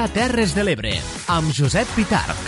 Dia Terres de l'Ebre, amb Josep Pitarc.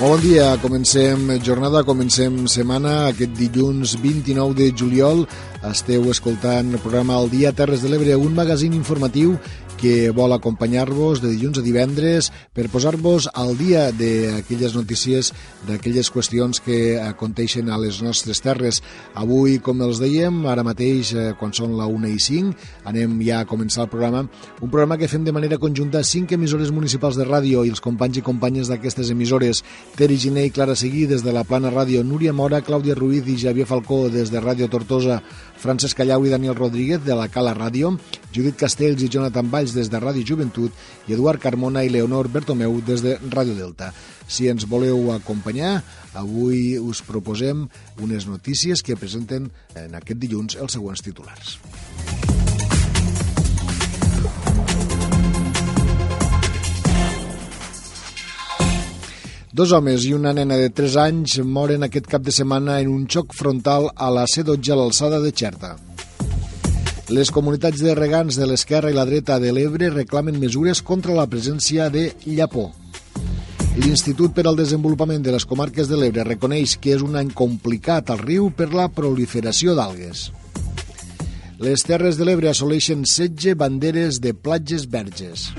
Molt bon dia, comencem jornada, comencem setmana, aquest dilluns 29 de juliol. Esteu escoltant el programa El Dia Terres de l'Ebre, un magazín informatiu que vol acompanyar-vos de dilluns a divendres per posar-vos al dia d'aquelles notícies, d'aquelles qüestions que aconteixen a les nostres terres. Avui, com els dèiem, ara mateix, eh, quan són la 1 i 5, anem ja a començar el programa, un programa que fem de manera conjunta cinc emissores municipals de ràdio i els companys i companyes d'aquestes emissores, Teri Giné i Clara Seguí des de la Plana Ràdio, Núria Mora, Clàudia Ruiz i Javier Falcó des de Ràdio Tortosa, Francesc Callau i Daniel Rodríguez de la Cala Ràdio, Judit Castells i Jonathan Valls des de Ràdio Joventut i Eduard Carmona i Leonor Bertomeu des de Ràdio Delta. Si ens voleu acompanyar, avui us proposem unes notícies que presenten en aquest dilluns els següents titulars. Dos homes i una nena de 3 anys moren aquest cap de setmana en un xoc frontal a la C12 a l'alçada de Xerta. Les comunitats de regants de l'esquerra i la dreta de l'Ebre reclamen mesures contra la presència de llapó. L'Institut per al Desenvolupament de les Comarques de l'Ebre reconeix que és un any complicat al riu per la proliferació d'algues. Les Terres de l'Ebre assoleixen 16 banderes de platges verges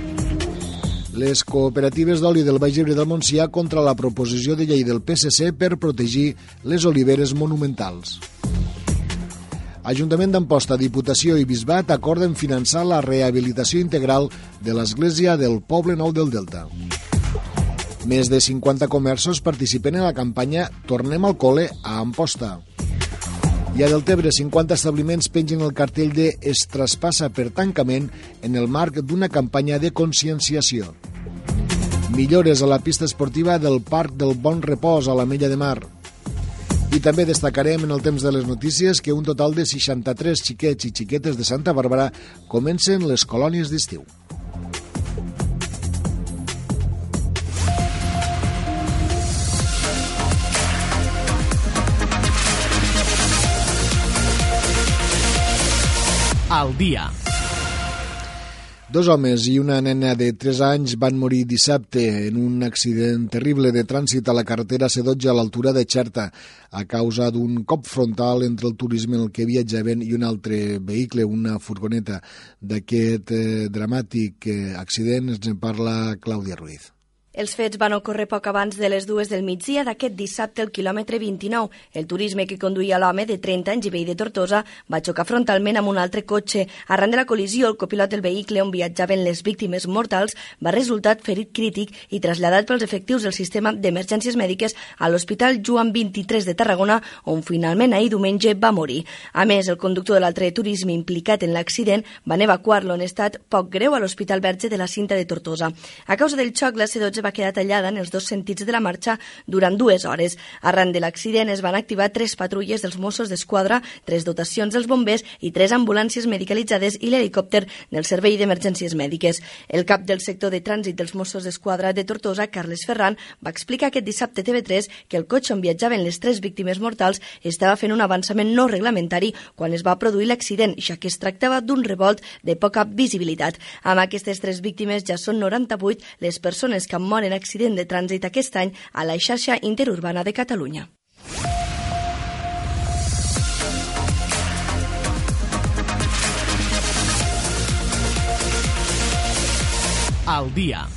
les cooperatives d'oli del Baix Ebre del Montsià contra la proposició de llei del PSC per protegir les oliveres monumentals. Ajuntament d'Amposta, Diputació i Bisbat acorden finançar la rehabilitació integral de l'església del Poble Nou del Delta. Més de 50 comerços participen en la campanya Tornem al col·le a Amposta. I a Deltebre, 50 establiments pengen el cartell de Es traspassa per tancament en el marc d'una campanya de conscienciació. Millores a la pista esportiva del Parc del Bon Repòs a la Mella de Mar. I també destacarem en el temps de les notícies que un total de 63 xiquets i xiquetes de Santa Bàrbara comencen les colònies d'estiu. Al dia. Dos homes i una nena de 3 anys van morir dissabte en un accident terrible de trànsit a la carretera C12 a l'altura de Xerta a causa d'un cop frontal entre el turisme en el que viatjaven i un altre vehicle, una furgoneta. D'aquest eh, dramàtic eh, accident ens en parla Clàudia Ruiz. Els fets van ocórrer poc abans de les dues del migdia d'aquest dissabte al quilòmetre 29. El turisme que conduïa l'home de 30 anys i veí de Tortosa va xocar frontalment amb un altre cotxe. Arran de la col·lisió, el copilot del vehicle on viatjaven les víctimes mortals va resultar ferit crític i traslladat pels efectius del sistema d'emergències mèdiques a l'Hospital Joan 23 de Tarragona, on finalment ahir diumenge va morir. A més, el conductor de l'altre turisme implicat en l'accident van evacuar-lo en estat poc greu a l'Hospital Verge de la Cinta de Tortosa. A causa del xoc, la C12 va quedar tallada en els dos sentits de la marxa durant dues hores. Arran de l'accident es van activar tres patrulles dels Mossos d'Esquadra, tres dotacions dels bombers i tres ambulàncies medicalitzades i l'helicòpter del Servei d'Emergències Mèdiques. El cap del sector de trànsit dels Mossos d'Esquadra de Tortosa, Carles Ferran, va explicar aquest dissabte TV3 que el cotxe on viatjaven les tres víctimes mortals estava fent un avançament no reglamentari quan es va produir l'accident, ja que es tractava d'un revolt de poca visibilitat. Amb aquestes tres víctimes ja són 98 les persones que han mort en accident de trànsit aquest any a la xarxa interurbana de Catalunya. Al dia.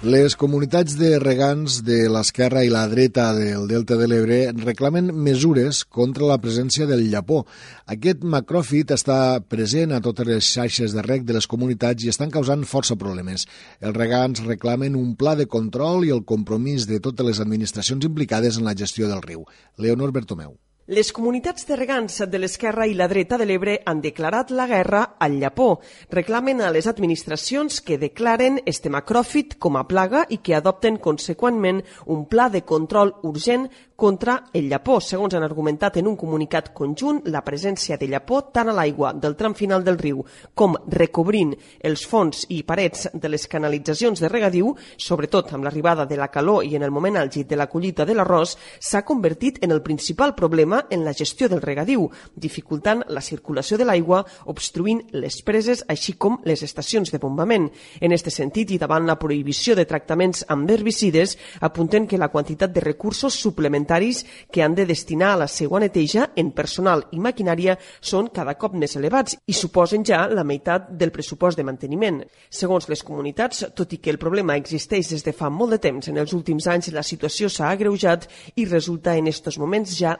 Les comunitats de regants de l'esquerra i la dreta del Delta de l'Ebre reclamen mesures contra la presència del llapó. Aquest macròfit està present a totes les xarxes de rec de les comunitats i estan causant força problemes. Els regants reclamen un pla de control i el compromís de totes les administracions implicades en la gestió del riu. Leonor Bertomeu. Les comunitats de regants de l'esquerra i la dreta de l'Ebre han declarat la guerra al llapó. Reclamen a les administracions que declaren este macròfit com a plaga i que adopten conseqüentment un pla de control urgent contra el llapó. Segons han argumentat en un comunicat conjunt, la presència de llapó tant a l'aigua del tram final del riu com recobrint els fons i parets de les canalitzacions de regadiu, sobretot amb l'arribada de la calor i en el moment àlgid de la collita de l'arròs, s'ha convertit en el principal problema en la gestió del regadiu, dificultant la circulació de l'aigua, obstruint les preses, així com les estacions de bombament. En aquest sentit, i davant la prohibició de tractaments amb herbicides, apunten que la quantitat de recursos suplementaris que han de destinar a la seva neteja en personal i maquinària són cada cop més elevats i suposen ja la meitat del pressupost de manteniment. Segons les comunitats, tot i que el problema existeix des de fa molt de temps, en els últims anys la situació s'ha agreujat i resulta en estos moments ja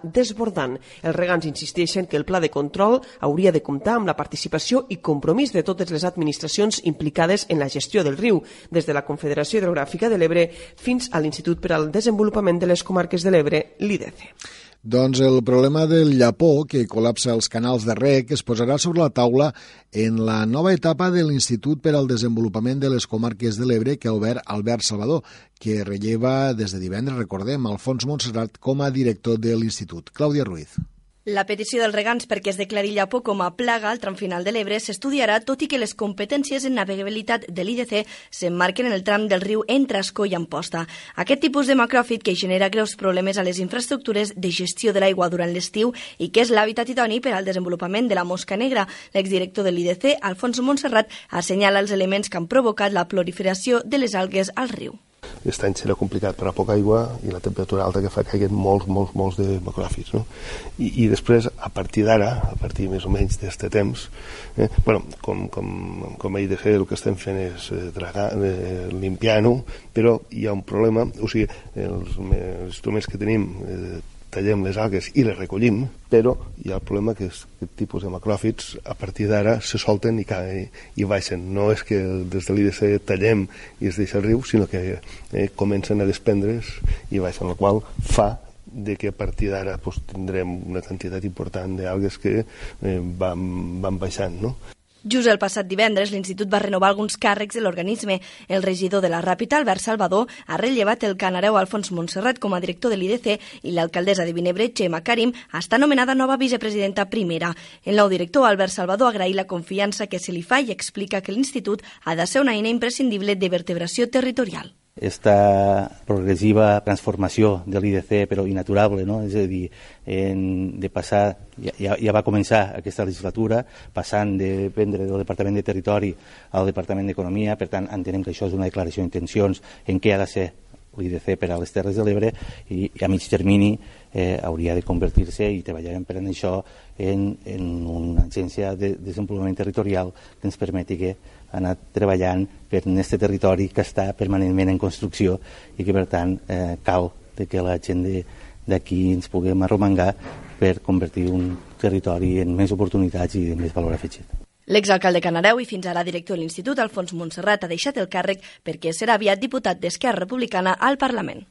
desbordant. Els regants insisteixen que el pla de control hauria de comptar amb la participació i compromís de totes les administracions implicades en la gestió del riu, des de la Confederació Hidrogràfica de l'Ebre fins a l'Institut per al Desenvolupament de les Comarques de l'Ebre, l'IDC. Doncs el problema del llapó, que col·lapsa els canals de rec, es posarà sobre la taula en la nova etapa de l'Institut per al Desenvolupament de les Comarques de l'Ebre que ha obert Albert Salvador, que relleva des de divendres, recordem, Alfons Montserrat com a director de l'Institut. Clàudia Ruiz. La petició dels regants perquè es declari llapó com a plaga al tram final de l'Ebre s'estudiarà tot i que les competències en navegabilitat de l'IDC s'emmarquen en el tram del riu entre Ascó i Amposta. Aquest tipus de macròfit que genera greus problemes a les infraestructures de gestió de l'aigua durant l'estiu i que és l'hàbitat idoni per al desenvolupament de la mosca negra. L'exdirector de l'IDC, Alfonso Montserrat, assenyala els elements que han provocat la proliferació de les algues al riu. Aquest any serà complicat per a poca aigua i la temperatura alta que fa que caiguen molts, molts, molts de macròfits. No? I, I després, a partir d'ara, a partir més o menys d'aquest temps, eh, bueno, com, com, com a IDC el que estem fent és eh, eh, limpiar-ho, però hi ha un problema, o sigui, els, els instruments que tenim eh, tallem les algues i les recollim, però hi ha el problema que és aquest tipus de macròfits a partir d'ara se solten i, caen, i baixen. No és que des de l'IDC tallem i es deixa el riu, sinó que eh, comencen a desprendre's i baixen, el qual fa de que a partir d'ara pues, tindrem una quantitat important d'algues que eh, van, van baixant. No? Just el passat divendres, l'Institut va renovar alguns càrrecs de l'organisme. El regidor de la Ràpita, Albert Salvador, ha rellevat el canareu Alfons Montserrat com a director de l'IDC i l'alcaldessa de Vinebre, Xema Karim, està nomenada nova vicepresidenta primera. El nou director, Albert Salvador, agraï la confiança que se li fa i explica que l'Institut ha de ser una eina imprescindible de vertebració territorial esta progressiva transformació de l'IDC, però inaturable, no? és a dir, en, de passar, ja, ja va començar aquesta legislatura, passant de prendre del Departament de Territori al Departament d'Economia, per tant entenem que això és una declaració d'intencions en què ha de ser l'IDC per a les Terres de l'Ebre i, i a mig termini eh, hauria de convertir-se i treballarem per en això en, en una agència de desenvolupament territorial que ens permeti que anar treballant per en aquest territori que està permanentment en construcció i que per tant eh, cal que la gent d'aquí ens puguem arromangar per convertir un territori en més oportunitats i de més valor afegit. L'exalcalde Canareu i fins ara director de l'Institut, Alfons Montserrat, ha deixat el càrrec perquè serà aviat diputat d'Esquerra Republicana al Parlament.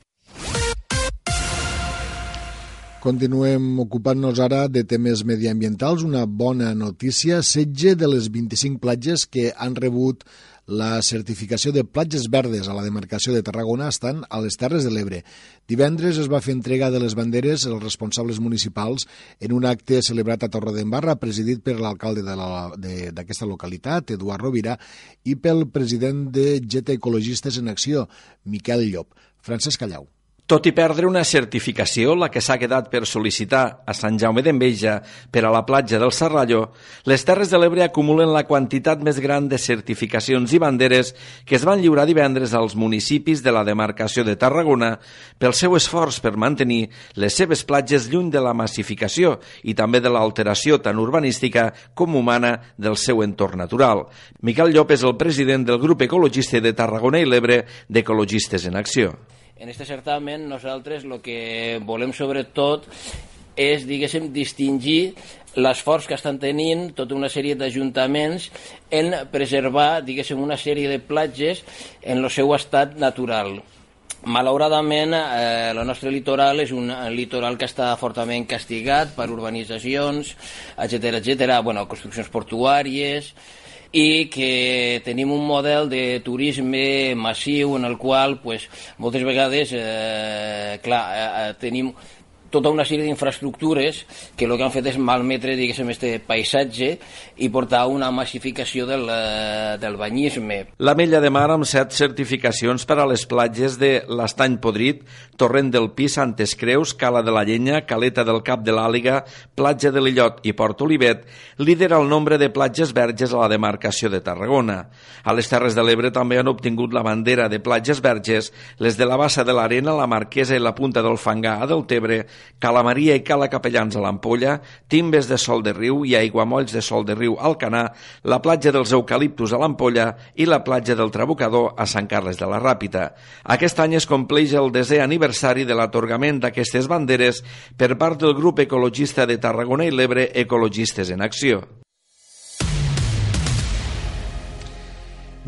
Continuem ocupant-nos ara de temes mediambientals. Una bona notícia, setge de les 25 platges que han rebut la certificació de platges verdes a la demarcació de Tarragona estan a les Terres de l'Ebre. Divendres es va fer entrega de les banderes als responsables municipals en un acte celebrat a Torredembarra, presidit per l'alcalde d'aquesta localitat, Eduard Rovira, i pel president de GT Ecologistes en Acció, Miquel Llop. Francesc Callau. Tot i perdre una certificació, la que s'ha quedat per sol·licitar a Sant Jaume d'Enveja per a la platja del Serrallo, les Terres de l'Ebre acumulen la quantitat més gran de certificacions i banderes que es van lliurar divendres als municipis de la demarcació de Tarragona pel seu esforç per mantenir les seves platges lluny de la massificació i també de l'alteració tant urbanística com humana del seu entorn natural. Miquel Llop és el president del grup ecologista de Tarragona i l'Ebre d'Ecologistes en Acció. En este certamen nosaltres el que volem sobretot és, diguéssim, distingir l'esforç que estan tenint tota una sèrie d'ajuntaments en preservar, diguéssim, una sèrie de platges en el seu estat natural. Malauradament, eh, nostre litoral és un litoral que està fortament castigat per urbanitzacions, etc etc, bueno, construccions portuàries, i que tenim un model de turisme massiu en el qual pues, moltes vegades eh, clar, eh, eh tenim tota una sèrie d'infraestructures que el que han fet és malmetre, diguéssim, este paisatge i portar una massificació del, eh, del banyisme. La Mella de Mar amb set certificacions per a les platges de l'Estany Podrit, Torrent del Pi, Santes Creus, Cala de la Llenya, Caleta del Cap de l'Àliga, Platja de l'Illot i Port Olivet, lidera el nombre de platges verges a la demarcació de Tarragona. A les Terres de l'Ebre també han obtingut la bandera de platges verges, les de la Bassa de l'Arena, la Marquesa i la Punta del Fangar a Deltebre, Cala Maria i Cala Capellans a l'Ampolla, Timbes de Sol de Riu i Aiguamolls de Sol de Riu al Canà, la platja dels Eucaliptus a l'Ampolla i la platja del Trabucador a Sant Carles de la Ràpita. Aquest any es compleix el desè aniversari de l'atorgament d'aquestes banderes per part del grup ecologista de Tarragona i l'Ebre Ecologistes en Acció.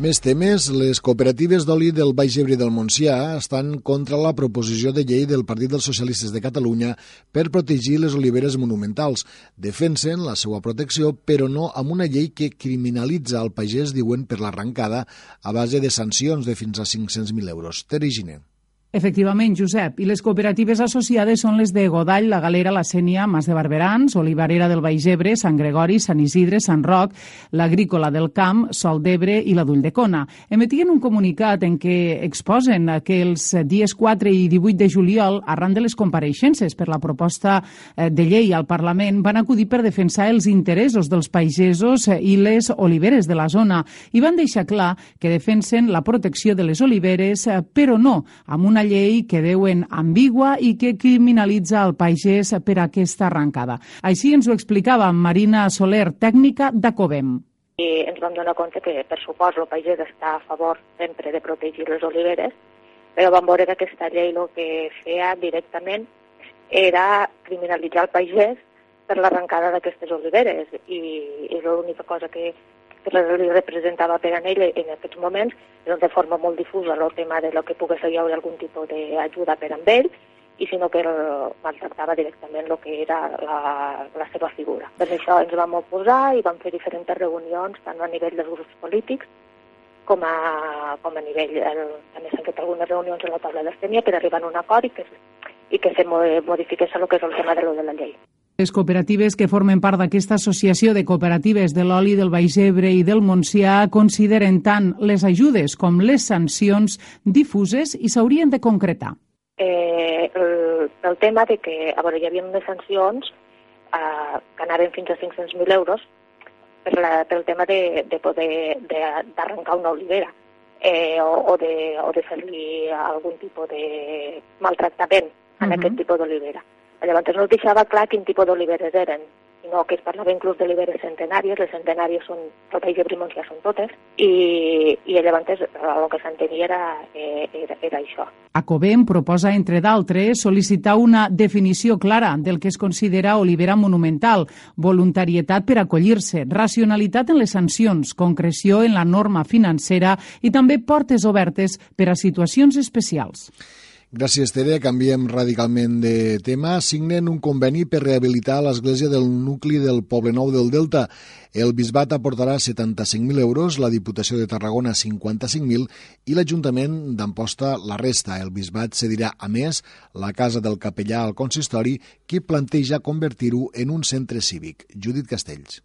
Més temes, les cooperatives d'oli del Baix Ebre del Montsià estan contra la proposició de llei del Partit dels Socialistes de Catalunya per protegir les oliveres monumentals. Defensen la seva protecció, però no amb una llei que criminalitza el pagès, diuen, per l'arrencada a base de sancions de fins a 500.000 euros. Terigine. Efectivament, Josep. I les cooperatives associades són les de Godall, La Galera, La Sènia, Mas de Barberans, Olivarera del Baix Ebre, Sant Gregori, Sant Isidre, Sant Roc, l'Agrícola del Camp, Sol d'Ebre i la d'Ulldecona. Emetien un comunicat en què exposen que els dies 4 i 18 de juliol, arran de les compareixences per la proposta eh, de llei al Parlament, van acudir per defensar els interessos dels pagesos i les oliveres de la zona i van deixar clar que defensen la protecció de les oliveres, eh, però no amb una llei que deuen ambigua i que criminalitza el pagès per aquesta arrencada. Així ens ho explicava Marina Soler, tècnica d'Acovem. I ens vam donar compte que, per supòs, el pagès està a favor sempre de protegir les oliveres, però vam veure que aquesta llei el que feia directament era criminalitzar el pagès per l'arrencada d'aquestes oliveres i, i l'única cosa que, que li representava per a ell en aquests moments, doncs de forma molt difusa el tema de lo que pogués hi haure algun tipus d'ajuda per amb ell, i sinó que maltractava directament el que era la, la seva figura. Per això ens vam oposar i vam fer diferents reunions, tant a nivell dels grups polítics com a, com a nivell, el, també s'han fet algunes reunions a la taula d'estènia per arribar a un acord i que, i que se modifiqués el que és el tema de, lo de la llei. Les cooperatives que formen part d'aquesta associació de cooperatives de l'oli del Baix Ebre i del Montsià consideren tant les ajudes com les sancions difuses i s'haurien de concretar. Eh, el, el tema de que a veure, hi havia unes sancions eh, que anaven fins a 500.000 euros per la, pel tema de, de poder d'arrencar una olivera eh, o, o de, o de fer-li algun tipus de maltractament en uh -huh. aquest tipus d'olivera. Llavors no deixava clar quin tipus d'oliveres eren, sinó que es parlava inclús d'oliveres centenàries, les centenàries són, tot i Brimons ja són totes, i, i llavors el que s'entenia era, eh, era, era això. Acobem proposa, entre d'altres, sol·licitar una definició clara del que es considera olivera monumental, voluntarietat per acollir-se, racionalitat en les sancions, concreció en la norma financera i també portes obertes per a situacions especials. Gràcies, Tere. Canviem radicalment de tema. Signen un conveni per rehabilitar l'església del nucli del Poble Nou del Delta. El Bisbat aportarà 75.000 euros, la Diputació de Tarragona 55.000 i l'Ajuntament d'Amposta la resta. El Bisbat cedirà, a més, la Casa del Capellà al consistori, qui planteja convertir-ho en un centre cívic. Judit Castells.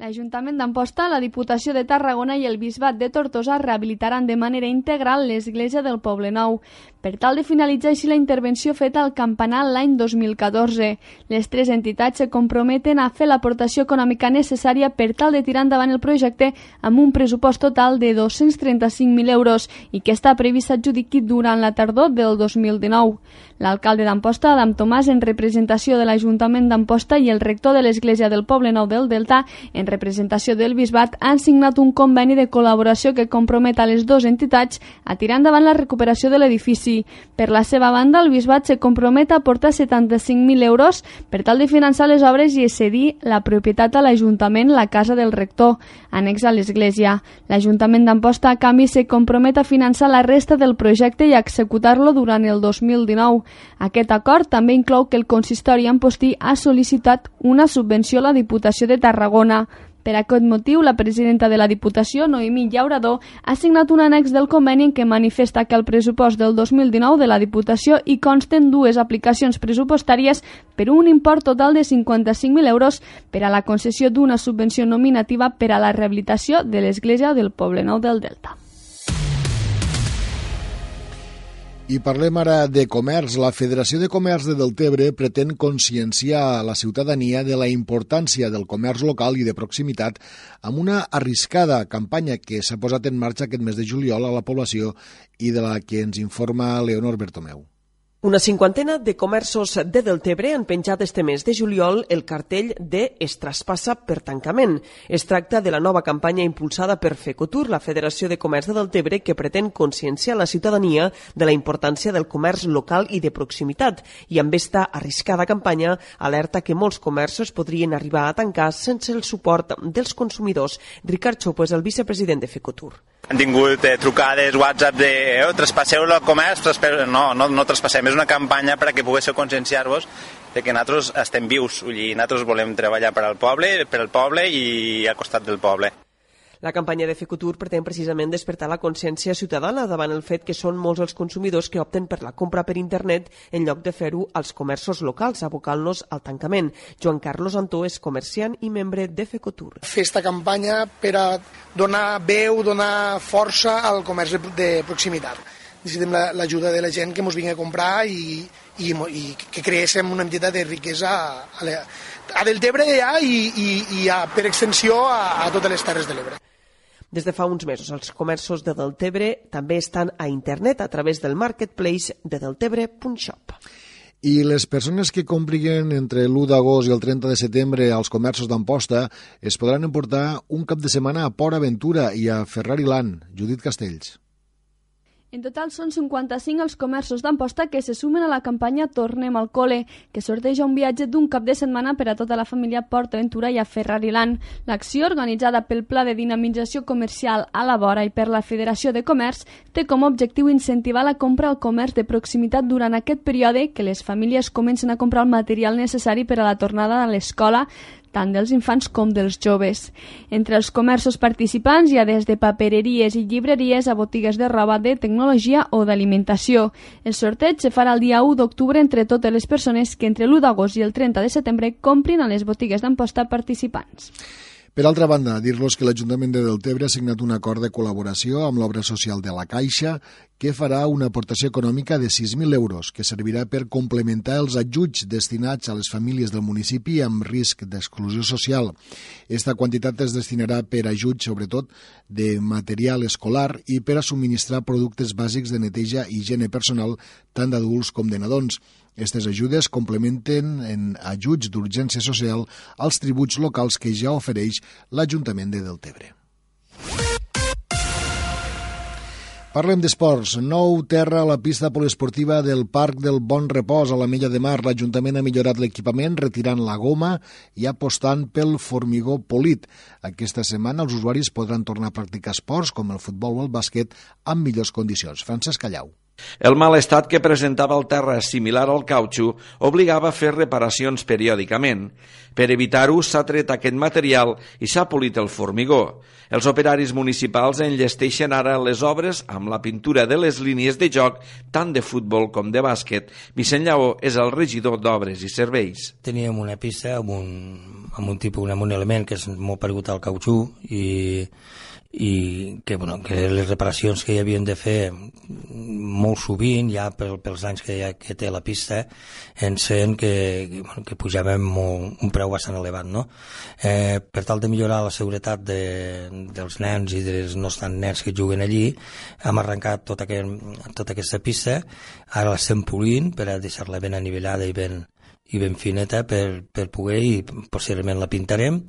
L'Ajuntament d'Amposta, la Diputació de Tarragona i el Bisbat de Tortosa rehabilitaran de manera integral l'església del Poble Nou, per tal de finalitzar així la intervenció feta al campanar l'any 2014. Les tres entitats se comprometen a fer l'aportació econòmica necessària per tal de tirar endavant el projecte amb un pressupost total de 235.000 euros i que està previst s'adjudiqui durant la tardor del 2019. L'alcalde d'Amposta, Adam Tomàs, en representació de l'Ajuntament d'Amposta i el rector de l'Església del Poble Nou del Delta, en representació del Bisbat, han signat un conveni de col·laboració que compromet a les dues entitats a tirar endavant la recuperació de l'edifici. Per la seva banda, el Bisbat se compromet a aportar 75.000 euros per tal de finançar les obres i cedir la propietat a l'Ajuntament, la casa del rector, annex a l'Església. L'Ajuntament d'Amposta, a canvi, se compromet a finançar la resta del projecte i a executar-lo durant el 2019. Aquest acord també inclou que el consistori Ampostí ha sol·licitat una subvenció a la Diputació de Tarragona Per aquest motiu, la presidenta de la Diputació, Noemí Llaurador, ha signat un annex del conveni en què manifesta que el pressupost del 2019 de la Diputació hi consten dues aplicacions pressupostàries per un import total de 55.000 euros per a la concessió d'una subvenció nominativa per a la rehabilitació de l'església del Poble Nou del Delta. I parlem ara de comerç. La Federació de Comerç de Deltebre pretén conscienciar la ciutadania de la importància del comerç local i de proximitat amb una arriscada campanya que s'ha posat en marxa aquest mes de juliol a la població i de la que ens informa Leonor Bertomeu. Una cinquantena de comerços de Deltebre han penjat este mes de juliol el cartell de Es traspassa per tancament. Es tracta de la nova campanya impulsada per Fecotur, la Federació de Comerç de Deltebre, que pretén conscienciar la ciutadania de la importància del comerç local i de proximitat. I amb esta arriscada campanya alerta que molts comerços podrien arribar a tancar sense el suport dels consumidors. Ricard Xopo és el vicepresident de Fecotur. Han tingut eh, trucades, WhatsApp de eh, traspasseu el comerç, traspasseu... no, no, no traspassem, és una campanya perquè poguéssiu conscienciar-vos de que nosaltres estem vius, i nosaltres volem treballar per al poble, per al poble i al costat del poble. La campanya de Fecotur pretén precisament despertar la consciència ciutadana davant el fet que són molts els consumidors que opten per la compra per internet en lloc de fer-ho als comerços locals, abocant-los al tancament. Joan Carlos Antó és comerciant i membre de Fecotur. Fer aquesta campanya per a donar veu, donar força al comerç de proximitat necessitem l'ajuda de la gent que ens vingui a comprar i, i, i que creéssim una entitat de riquesa a, a, a Deltebre ja i, i, i a, per extensió a, a totes les Terres de l'Ebre. Des de fa uns mesos, els comerços de Deltebre també estan a internet a través del marketplace de deltebre.shop. I les persones que compriguen entre l'1 d'agost i el 30 de setembre als comerços d'Amposta es podran emportar un cap de setmana a Port Aventura i a Ferrari Land. Judit Castells. En total són 55 els comerços d'Amposta que se sumen a la campanya Tornem al col·le, que sorteja un viatge d'un cap de setmana per a tota la família Port Aventura i a Ferrariland. L'acció, organitzada pel Pla de Dinamització Comercial a la vora i per la Federació de Comerç, té com a objectiu incentivar la compra al comerç de proximitat durant aquest període que les famílies comencen a comprar el material necessari per a la tornada a l'escola, tant dels infants com dels joves. Entre els comerços participants hi ha des de papereries i llibreries a botigues de roba, de tecnologia o d'alimentació. El sorteig se farà el dia 1 d'octubre entre totes les persones que entre l'1 d'agost i el 30 de setembre comprin a les botigues d'emposta participants. Per altra banda, dir-los que l'Ajuntament de Deltebre ha signat un acord de col·laboració amb l'obra social de la Caixa que farà una aportació econòmica de 6.000 euros que servirà per complementar els ajuts destinats a les famílies del municipi amb risc d'exclusió social. Esta quantitat es destinarà per ajuts, sobretot, de material escolar i per a subministrar productes bàsics de neteja i higiene personal tant d'adults com de nadons. Aquestes ajudes complementen en ajuts d'urgència social als tributs locals que ja ofereix l'Ajuntament de Deltebre. Parlem d'esports. Nou terra a la pista poliesportiva del Parc del Bon Repòs a la Mella de Mar. L'Ajuntament ha millorat l'equipament retirant la goma i apostant pel formigó polit. Aquesta setmana els usuaris podran tornar a practicar esports com el futbol o el bàsquet amb millors condicions. Francesc Callau. El mal estat que presentava el terra similar al cautxo obligava a fer reparacions periòdicament. Per evitar-ho s'ha tret aquest material i s'ha polit el formigó. Els operaris municipals enllesteixen ara les obres amb la pintura de les línies de joc tant de futbol com de bàsquet. Vicent Lleó és el regidor d'Obres i Serveis. Teníem una pista amb un, amb un tipus, amb un element que és molt paregut al cautxú i i que, bueno, que les reparacions que hi havien de fer molt sovint, ja pel, pels anys que, ha, que té la pista, ens feien que, que, bueno, que pujàvem molt, un preu bastant elevat. No? Eh, per tal de millorar la seguretat de, dels nens i dels no tan nens que juguen allí, hem arrencat tota, aquest, tota aquesta pista, ara l'estem polint per a deixar-la ben anivellada i ben, i ben fineta per, per poder i possiblement la pintarem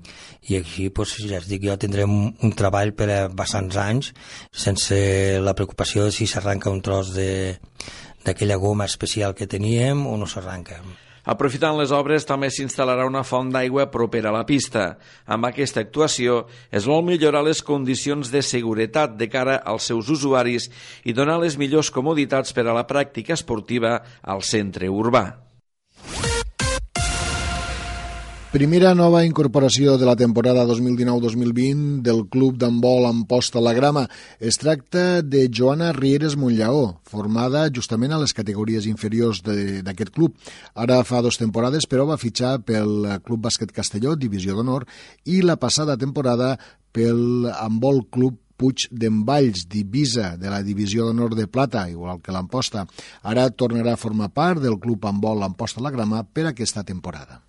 i així pues, ja es dic jo tindrem un, un treball per a bastants anys sense la preocupació de si s'arranca un tros d'aquella goma especial que teníem o no s'arranca. Aprofitant les obres, també s'instal·larà una font d'aigua propera a la pista. Amb aquesta actuació es vol millorar les condicions de seguretat de cara als seus usuaris i donar les millors comoditats per a la pràctica esportiva al centre urbà. Primera nova incorporació de la temporada 2019-2020 del Club d'Handbol Amposta la Grama. Es tracta de Joana Rieres Montllaó, formada justament a les categories inferiors d'aquest club. Ara fa dues temporades, però va fitxar pel Club Bàsquet Castelló, divisió d'honor, i la passada temporada pel Handbol Club Puig d'en Valls, d'Ibisa, de la divisió d'honor de plata, igual que l'Amposta. Ara tornarà a formar part del club handbol Amposta la Grama per aquesta temporada.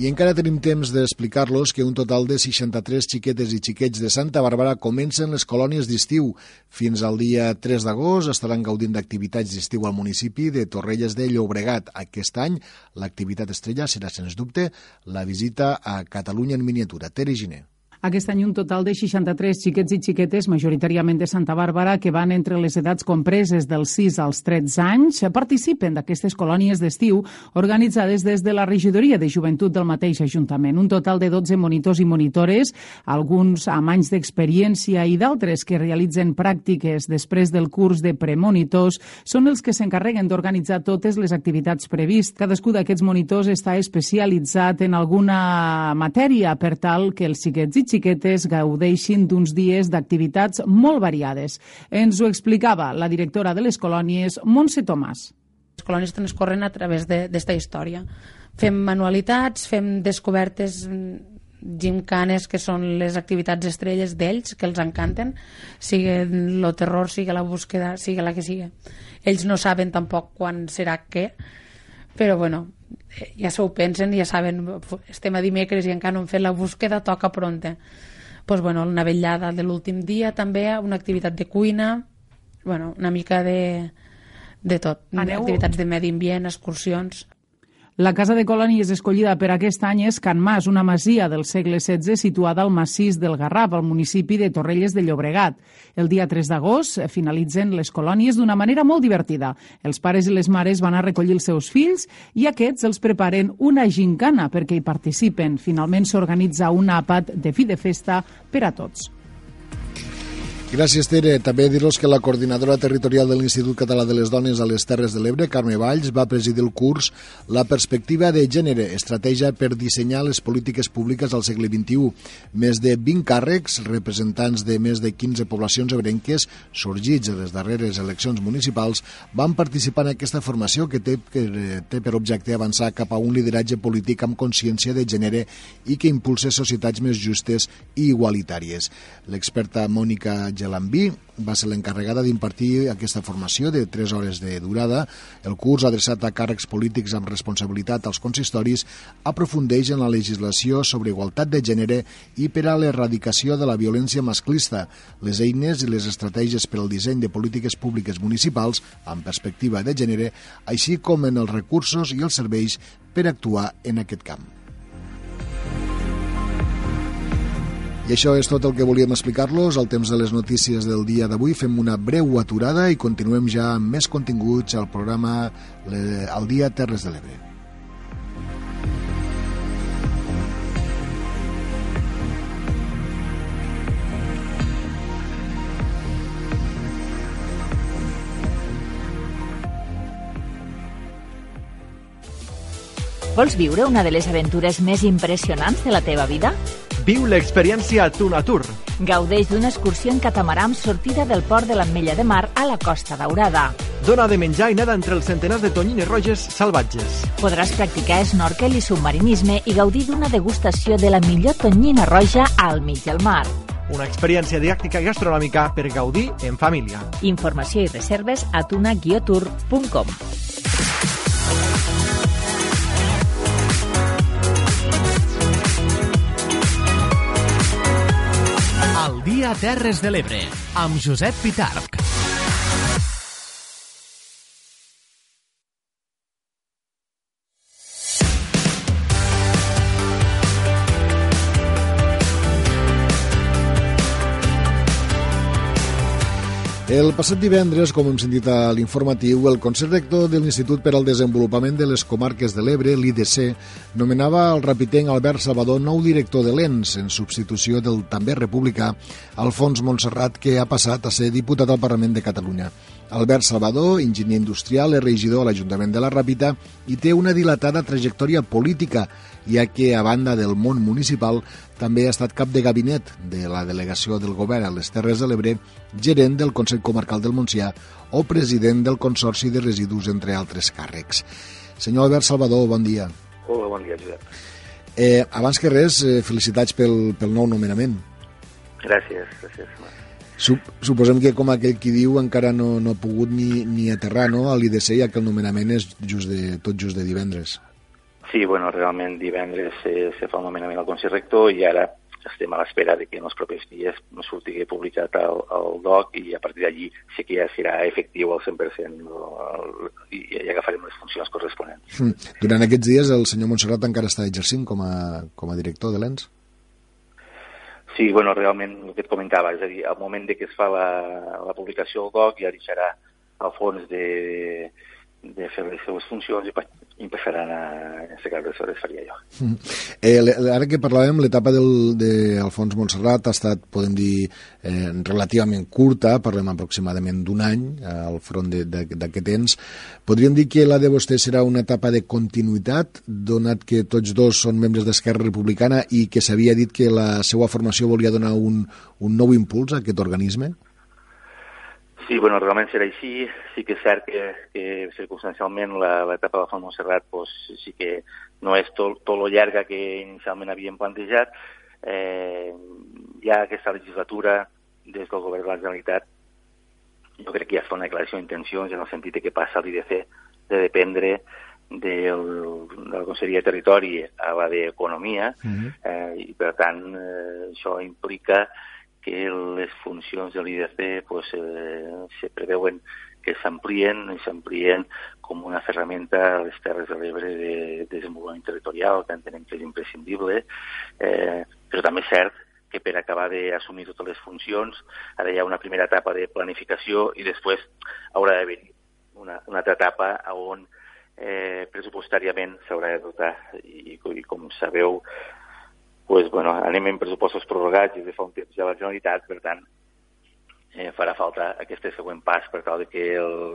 I encara tenim temps d'explicar-los que un total de 63 xiquetes i xiquets de Santa Bàrbara comencen les colònies d'estiu. Fins al dia 3 d'agost estaran gaudint d'activitats d'estiu al municipi de Torrelles de Llobregat. Aquest any l'activitat estrella serà, sens dubte, la visita a Catalunya en miniatura. Tere Giner. Aquest any un total de 63 xiquets i xiquetes, majoritàriament de Santa Bàrbara, que van entre les edats compreses dels 6 als 13 anys, participen d'aquestes colònies d'estiu organitzades des de la regidoria de joventut del mateix Ajuntament. Un total de 12 monitors i monitores, alguns amb anys d'experiència i d'altres que realitzen pràctiques després del curs de premonitors, són els que s'encarreguen d'organitzar totes les activitats previstes. Cadascú d'aquests monitors està especialitzat en alguna matèria per tal que els xiquets i xiquetes gaudeixin d'uns dies d'activitats molt variades. Ens ho explicava la directora de les colònies, Montse Tomàs. Les colònies transcorren a través d'esta història. Fem manualitats, fem descobertes gimcanes que són les activitats estrelles d'ells, que els encanten, sigui el terror, sigui la búsqueda, sigui la que sigui. Ells no saben tampoc quan serà què, però bueno, ja s'ho pensen, ja saben, estem a dimecres i encara no hem fet la búsqueda, toca pronte. pues, bueno, una vetllada de l'últim dia també, una activitat de cuina, bueno, una mica de, de tot. Aneu... Activitats de medi ambient, excursions. La casa de colònies escollida per aquest any és Can Mas, una masia del segle XVI situada al massís del Garraf, al municipi de Torrelles de Llobregat. El dia 3 d'agost finalitzen les colònies d'una manera molt divertida. Els pares i les mares van a recollir els seus fills i aquests els preparen una gincana perquè hi participen. Finalment s'organitza un àpat de fi de festa per a tots. Gràcies, Tere. També dir-los que la coordinadora territorial de l'Institut Català de les Dones a les Terres de l'Ebre, Carme Valls, va presidir el curs La perspectiva de gènere, estratègia per dissenyar les polítiques públiques al segle XXI. Més de 20 càrrecs, representants de més de 15 poblacions ebrenques, sorgits de les darreres eleccions municipals, van participar en aquesta formació que té, que té per objecte avançar cap a un lideratge polític amb consciència de gènere i que impulse societats més justes i igualitàries. L'experta Mònica Gelambí va ser l'encarregada d'impartir aquesta formació de 3 hores de durada. El curs, adreçat a càrrecs polítics amb responsabilitat als consistoris, aprofundeix en la legislació sobre igualtat de gènere i per a l'erradicació de la violència masclista, les eines i les estratègies per al disseny de polítiques públiques municipals amb perspectiva de gènere, així com en els recursos i els serveis per actuar en aquest camp. I això és tot el que volíem explicar-los. Al temps de les notícies del dia d'avui fem una breu aturada i continuem ja amb més continguts al programa El dia Terres de l'Ebre. Vols viure una de les aventures més impressionants de la teva vida? Viu l'experiència Tunatur. Gaudeix d'una excursió en catamarà amb sortida del port de l'Ametlla de Mar a la Costa Daurada. Dona de menjar i nada entre els centenars de tonyines roges salvatges. Podràs practicar snorkel i submarinisme i gaudir d'una degustació de la millor tonyina roja al mig del mar. Una experiència didàctica i gastronòmica per gaudir en família. Informació i reserves a tuna-tour.com. Dia Terres de l'Ebre, amb Josep Pitarc. El passat divendres, com hem sentit a l'informatiu, el Consell Rector de l'Institut per al Desenvolupament de les Comarques de l'Ebre, l'IDC, nomenava el rapitenc Albert Salvador nou director de l'ENS, en substitució del també republicà Alfons Montserrat, que ha passat a ser diputat al Parlament de Catalunya. Albert Salvador, enginyer industrial, és regidor a l'Ajuntament de la Ràpita i té una dilatada trajectòria política, ja que, a banda del món municipal, també ha estat cap de gabinet de la delegació del govern a les Terres de l'Ebre, gerent del Consell Comarcal del Montsià o president del Consorci de Residus, entre altres càrrecs. Senyor Albert Salvador, bon dia. Hola, bon dia, Josep. Eh, abans que res, eh, felicitats pel, pel nou nomenament. Gràcies, gràcies. Sup suposem que, com aquell qui diu, encara no, no ha pogut ni, ni aterrar no, a l'IDC, ja que el nomenament és just de, tot just de divendres. Sí, bueno, realment divendres se, se fa el nomenament al Consell Rector i ara estem a l'espera de que en els propers dies surti publicat el, el DOC i a partir d'allí sí que ja serà efectiu al 100% el, i ja agafarem les funcions corresponents. Mm. Durant aquests dies el senyor Montserrat encara està exercint com a, com a director de l'ENS? Sí, bueno, realment el que et comentava, és a dir, al moment de que es fa la, la publicació del DOC ja deixarà el fons de, de fer les seves funcions i, passaran a, en aquest cas, aleshores faria jo. Mm. Eh, ara que parlàvem, l'etapa d'Alfons de Montserrat ha estat, podem dir, eh, relativament curta, parlem aproximadament d'un any eh, al front d'aquest temps. Podríem dir que la de vostè serà una etapa de continuïtat, donat que tots dos són membres d'Esquerra Republicana i que s'havia dit que la seva formació volia donar un, un nou impuls a aquest organisme? Sí, bueno, realment serà així. Sí que és cert que, que circumstancialment l'etapa de Font Montserrat pues, sí que no és tot, tot lo llarga que inicialment havíem plantejat. Eh, ja aquesta legislatura, des del govern de la Generalitat, jo crec que ja es fa una declaració d'intencions en el sentit que passa l'IDC de dependre del, de la Conselleria de Territori a la d'Economia, uh -huh. eh, i per tant eh, això implica que les funcions de l'IDC pues, eh, se preveuen que s'amplien i s'amplien com una ferramenta a les Terres de l'Ebre de, de desenvolupament territorial, que entenem que és imprescindible, eh, però també és cert que per acabar d'assumir totes les funcions ara hi ha una primera etapa de planificació i després haurà d'haver una, una altra etapa on eh, pressupostàriament s'haurà de dotar. I, i com sabeu pues, bueno, anem en pressupostos prorrogats i de fa un temps ja la Generalitat, per tant, eh, farà falta aquest següent pas per tal que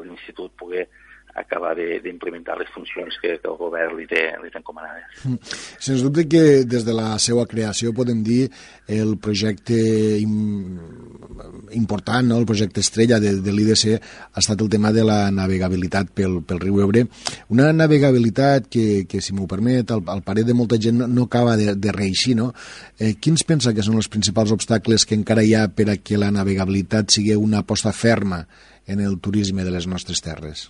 l'Institut pugui acabar d'implementar les funcions que, que el govern li té, li té encomanades. Mm. Sens dubte que des de la seva creació podem dir el projecte im, important, no? el projecte estrella de, de l'IDC ha estat el tema de la navegabilitat pel, pel riu Ebre. Una navegabilitat que, que si m'ho permet, al, al parer de molta gent no, no acaba de, de reeixir. No? Eh, quins pensa que són els principals obstacles que encara hi ha per a que la navegabilitat sigui una aposta ferma en el turisme de les nostres terres?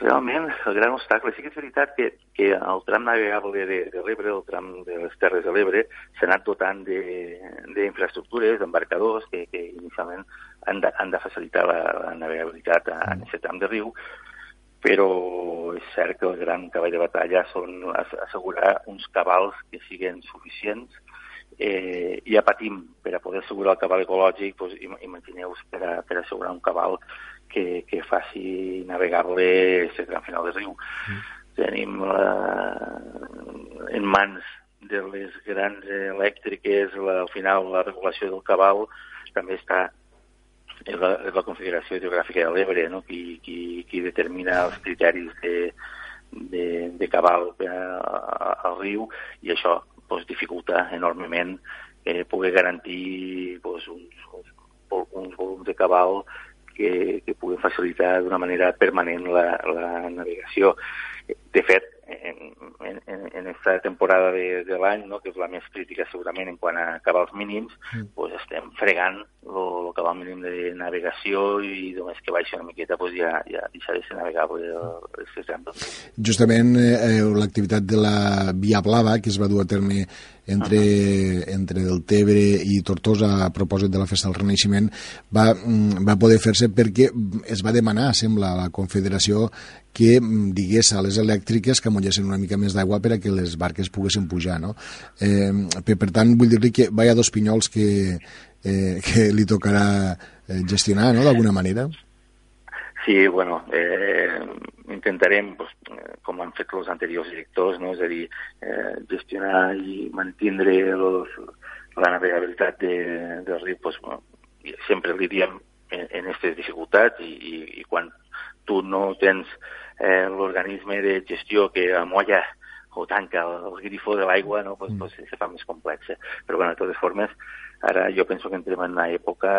Realment el gran obstacle. Sí que és veritat que, que el tram navegable de, de l'Ebre, el tram de les Terres de l'Ebre, s'ha anat dotant d'infraestructures, d'embarcadors, que, que inicialment han de, han de facilitar la, la navegabilitat en aquest tram de riu, però és cert que el gran cavall de batalla són assegurar uns cabals que siguin suficients eh, ja patim per a poder assegurar el cabal ecològic, doncs, imagineu-vos per, a, per assegurar un cabal que, que faci navegable aquest tram final del riu. Mm. Tenim la, en mans de les grans elèctriques, la, al final la regulació del cabal també està és la, és la Confederació Hidrogràfica de l'Ebre, no? qui, qui, qui determina els criteris de, de, de cabal al riu i això pues, dificulta enormement eh, poder garantir pues, uns, uns, uns volums de cabal que, que pugui facilitar d'una manera permanent la, la navegació. De fet, en, en, en aquesta temporada de, de l'any, no, que és la més crítica segurament en quant a cabals mínims, mm. pues estem fregant el cabal mínim de navegació i només que baixi una miqueta pues ja, ja deixa de ser navegable aquest tram. Justament eh, l'activitat de la Via Blava, que es va dur a terme entre, uh -huh. entre el Tebre i Tortosa a propòsit de la Festa del Renaixement va, mm, va poder fer-se perquè es va demanar, sembla, a la Confederació que mm, digués a les elèctriques que amollessin una mica més d'aigua per a que les barques poguessin pujar. No? Eh, per, per tant, vull dir-li que ha dos pinyols que, eh, que li tocarà eh, gestionar, no?, d'alguna manera. Sí, bueno, eh, intentarem, pues, com han fet els anteriors directors, no? és a dir, eh, gestionar i mantindre los, la navegabilitat de, del riu, pues, bueno, sempre li diem en, en aquestes dificultats i, i, i quan tu no tens eh, l'organisme de gestió que amolla o tanca el, el grifo de l'aigua, no? pues, mm. pues, se fa més complexa. Però, bueno, de totes formes, ara jo penso que entrem en una època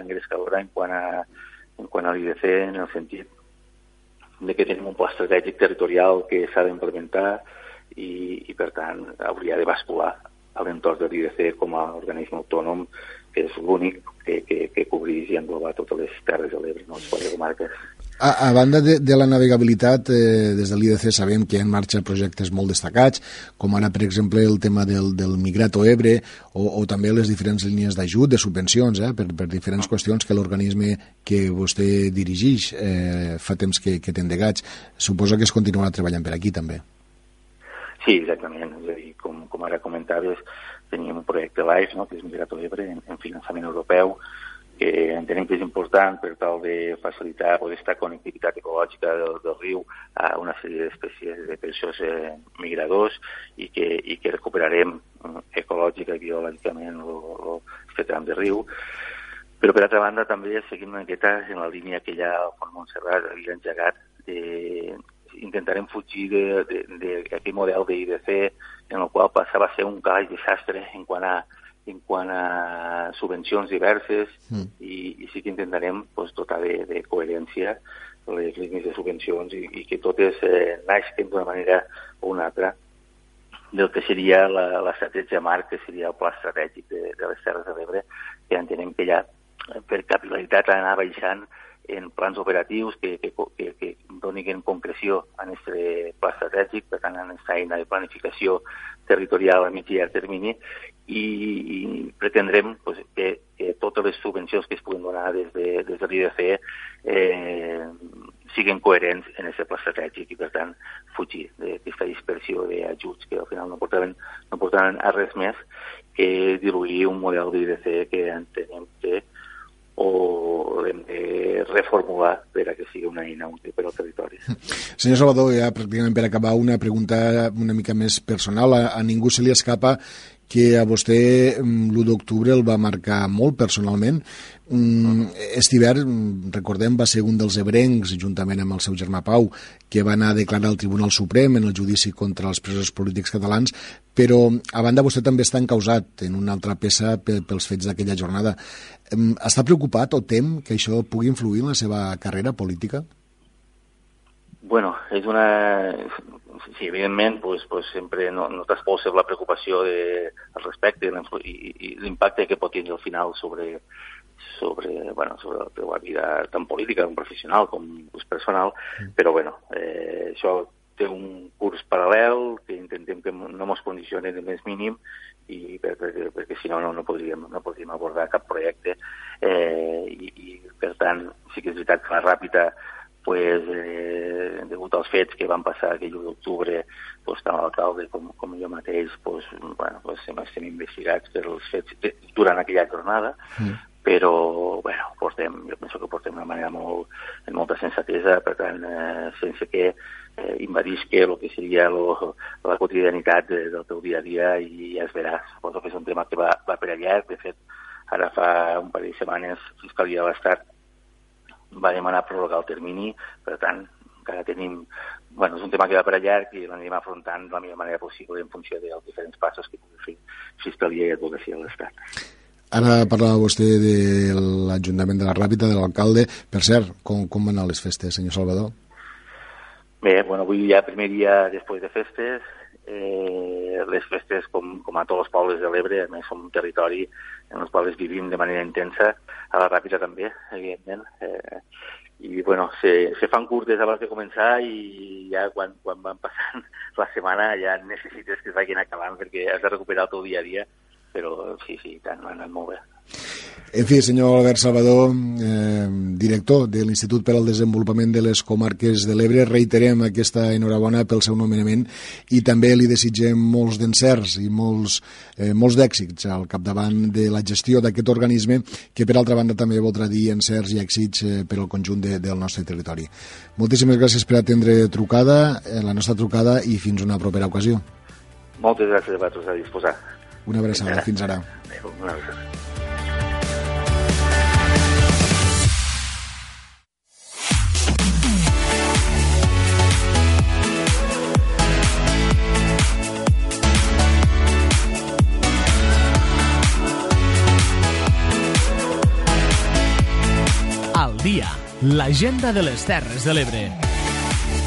engrescadora en quant a, en quant a l'IDC, en el sentit de que tenim un pla estratègic territorial que s'ha d'implementar i, i, per tant, hauria de bascular a l'entorn de l'IDC com a organisme autònom que és l'únic que, que, que cobrís i engloba totes les terres de l'Ebre, no les quatre comarques. A, a banda de, de la navegabilitat, eh, des de l'IDC sabem que hi ha en marxa projectes molt destacats, com ara, per exemple, el tema del, del Migrato Ebre o, o també les diferents línies d'ajut, de subvencions, eh, per, per diferents qüestions que l'organisme que vostè dirigeix eh, fa temps que, que té endegats. Suposo que es continuarà treballant per aquí, també. Sí, exactament. És a dir, com, com ara comentaves, teníem un projecte LIFE, no, que és Migrato Ebre, en, en finançament europeu, que entenem que és important per tal de facilitar o aquesta connectivitat ecològica del, del riu a una sèrie d'espècies de peixos eh, migradors i que, i que recuperarem eh, ecològica i biològicament aquest tram de riu. Però, per altra banda, també seguim una miqueta en la línia que ja el Font Montserrat havia engegat de, intentarem fugir d'aquell model d'IDC en el qual passava a ser un calaix de sastre en quant a en quant a subvencions diverses mm. i, i sí que intentarem pues, dotar de, de coherència les línies de subvencions i, i que totes eh, naixen d'una manera o una altra del que seria l'estratègia marc, que seria el pla estratègic de, de les Terres de l'Ebre, que entenem que ja per capilaritat anar baixant en plans operatius que, que, que, que donin concreció en aquest pla estratègic, per tant, en aquesta eina de planificació territorial a mig i a termini, i, i pretendrem pues, que, que totes les subvencions que es puguin donar des de, des de l'IDC eh, siguin coherents en aquest pla estratègic i, per tant, fugir d'aquesta dispersió d'ajuts que al final no portaven, no portaven a res més que diluir un model d'IDC que entenem que o l'hem de reformular per a que sigui una eina útil per al territori. Senyor Salvador, ja pràcticament per acabar una pregunta una mica més personal. A, a ningú se li escapa que a vostè mm, l'1 d'octubre el va marcar molt personalment. Mm, hivern, mm, recordem, va ser un dels ebrencs, juntament amb el seu germà Pau, que va anar a declarar al Tribunal Suprem en el judici contra els presos polítics catalans, però a banda vostè també està encausat en una altra peça pels fets d'aquella jornada. Està preocupat o tem que això pugui influir en la seva carrera política? Bueno, és una, sí, evidentment, pues, pues sempre no, no t'exposes la preocupació de, al respecte i, i l'impacte que pot tenir al final sobre, sobre, bueno, sobre la teva vida tant política com professional com personal, mm. però bueno, eh, això té un curs paral·lel que intentem que no ens condicioni de més mínim i per, perquè, perquè si no, no, no, podríem, no podríem abordar cap projecte eh, i, i per tant sí que és veritat que la ràpida pues, eh, degut als fets que van passar aquell 1 d'octubre, pues, tant l'alcalde com, com jo mateix pues, bueno, pues, estem investigats per els fets de, durant aquella jornada, mm. però bueno, portem, jo penso que portem d'una manera molt, amb molta sensatesa, per tant, eh, sense que eh, invadisque el que seria lo, la quotidianitat de, del teu dia a dia i ja es verà. Suposo que és un tema que va, va per allà, de fet, ara fa un parell de setmanes Fiscalia de l'Estat va demanar prorrogar el termini, per tant, encara tenim... Bueno, és un tema que va per allà i l'anem afrontant de la millor manera possible en funció dels diferents passos que pugui fer Fiscalia i Advocacia de l'Estat. Ara parlava vostè de l'Ajuntament de la Ràpita, de l'alcalde. Per cert, com, com van anar les festes, senyor Salvador? Bé, bueno, avui ja primer dia després de festes, eh, les festes, com, com a tots els pobles de l'Ebre, a més som un territori en els quals vivim de manera intensa, a la Ràpita també, evidentment. Eh, I, bueno, se, se fan curtes abans de començar i ja quan, quan van passant la setmana ja necessites que es vagin acabant perquè has de recuperar el teu dia a dia, però sí, sí, tant, m'ha anat molt bé. En fi, senyor Albert Salvador, eh, director de l'Institut per al Desenvolupament de les Comarques de l'Ebre, reiterem aquesta enhorabona pel seu nomenament i també li desitgem molts d'encerts i molts, eh, molts d'èxits al capdavant de la gestió d'aquest organisme que per altra banda també voldrà dir encerts i èxits eh, per al conjunt de, del nostre territori. Moltíssimes gràcies per atendre trucada, eh, la nostra trucada i fins una propera ocasió. Moltes gràcies a vosaltres a disposar. Una abraçada, fins ara. Adéu, una abraçada. Al dia, l'agenda de les Terres de l'Ebre.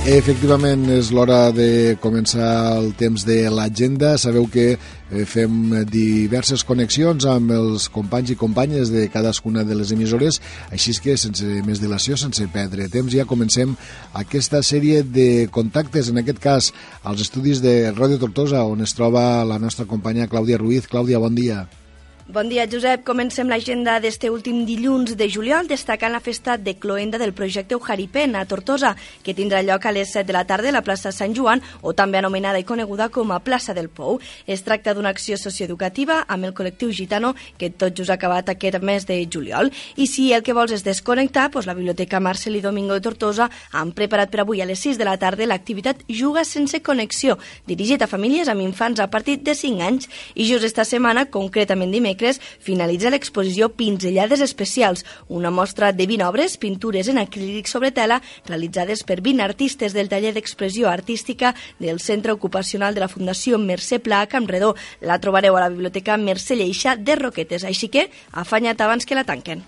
Efectivament, és l'hora de començar el temps de l'agenda. Sabeu que eh, fem diverses connexions amb els companys i companyes de cadascuna de les emissores, així que, sense més dilació, sense perdre temps, ja comencem aquesta sèrie de contactes, en aquest cas, als estudis de Ràdio Tortosa, on es troba la nostra companya Clàudia Ruiz. Clàudia, bon dia. Bon dia, Josep. Comencem l'agenda d'este últim dilluns de juliol destacant la festa de cloenda del projecte Ujaripen a Tortosa, que tindrà lloc a les 7 de la tarda a la plaça Sant Joan, o també anomenada i coneguda com a plaça del Pou. Es tracta d'una acció socioeducativa amb el col·lectiu gitano que tot just ha acabat aquest mes de juliol. I si el que vols és desconnectar, doncs la Biblioteca Marcel i Domingo de Tortosa han preparat per avui a les 6 de la tarda l'activitat Juga sense connexió, dirigit a famílies amb infants a partir de 5 anys. I just esta setmana, concretament dimecres, dimecres finalitza l'exposició Pinzellades Especials, una mostra de 20 obres, pintures en acrílic sobre tela, realitzades per 20 artistes del taller d'expressió artística del Centre Ocupacional de la Fundació Mercè Pla a Campredó. La trobareu a la Biblioteca Mercè Lleixa de Roquetes, així que afanya't abans que la tanquen.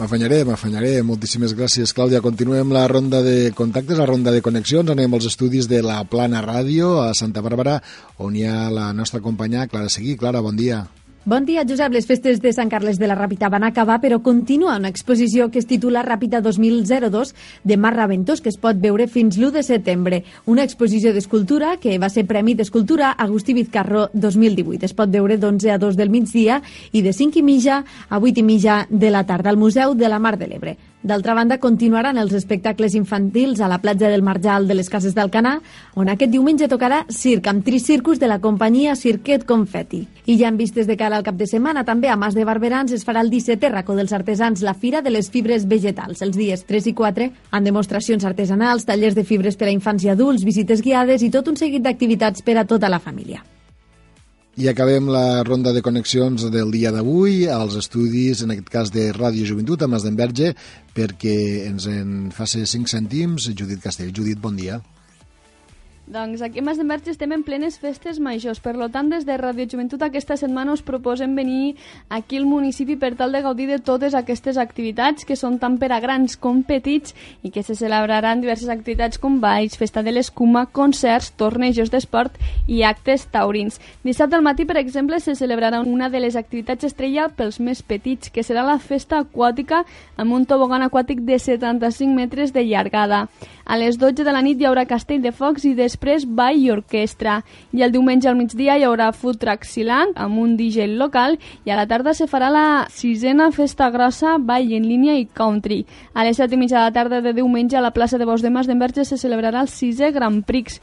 M'afanyaré, m'afanyaré. Moltíssimes gràcies, Clàudia. Continuem la ronda de contactes, la ronda de connexions. Anem als estudis de la Plana Ràdio a Santa Bàrbara, on hi ha la nostra companya Clara Seguí. Clara, bon dia. Bon dia, Josep. Les festes de Sant Carles de la Ràpita van acabar, però continua una exposició que es titula Ràpita 2002 de Mar Raventós, que es pot veure fins l'1 de setembre. Una exposició d'escultura que va ser Premi d'Escultura Agustí Vizcarro 2018. Es pot veure d'11 a 2 del migdia i de 5 i mitja a 8 i mitja de la tarda al Museu de la Mar de l'Ebre. D'altra banda, continuaran els espectacles infantils a la platja del Marjal de les Cases d'Alcanar, on aquest diumenge tocarà circ amb tricircus de la companyia Cirquet Confetti. I ja en vistes de cara al cap de setmana, també a Mas de Barberans es farà el 17è racó dels artesans, la Fira de les Fibres Vegetals. Els dies 3 i 4 han demostracions artesanals, tallers de fibres per a infants i adults, visites guiades i tot un seguit d'activitats per a tota la família. I acabem la ronda de connexions del dia d'avui als estudis, en aquest cas de Ràdio Joventut, a Mas d'Enverge, perquè ens en faci 5 cèntims Judit Castell. Judit, bon dia. Doncs aquí a Mas d'Enverge estem en plenes festes majors. Per lo tant, des de Radio Joventut aquesta setmana us proposem venir aquí al municipi per tal de gaudir de totes aquestes activitats que són tant per a grans com petits i que se celebraran diverses activitats com balls, festa de l'escuma, concerts, tornejos d'esport i actes taurins. Dissabte al matí, per exemple, se celebrarà una de les activitats estrella pels més petits, que serà la festa aquàtica amb un tobogan aquàtic de 75 metres de llargada. A les 12 de la nit hi haurà castell de focs i després ball i orquestra. I el diumenge al migdia hi haurà food truck silang amb un DJ local i a la tarda se farà la sisena festa grossa, ball en línia i country. A les 7 i mitja de la tarda de diumenge a la plaça de Bos de Mas d'Enverge se celebrarà el sisè Grand Prix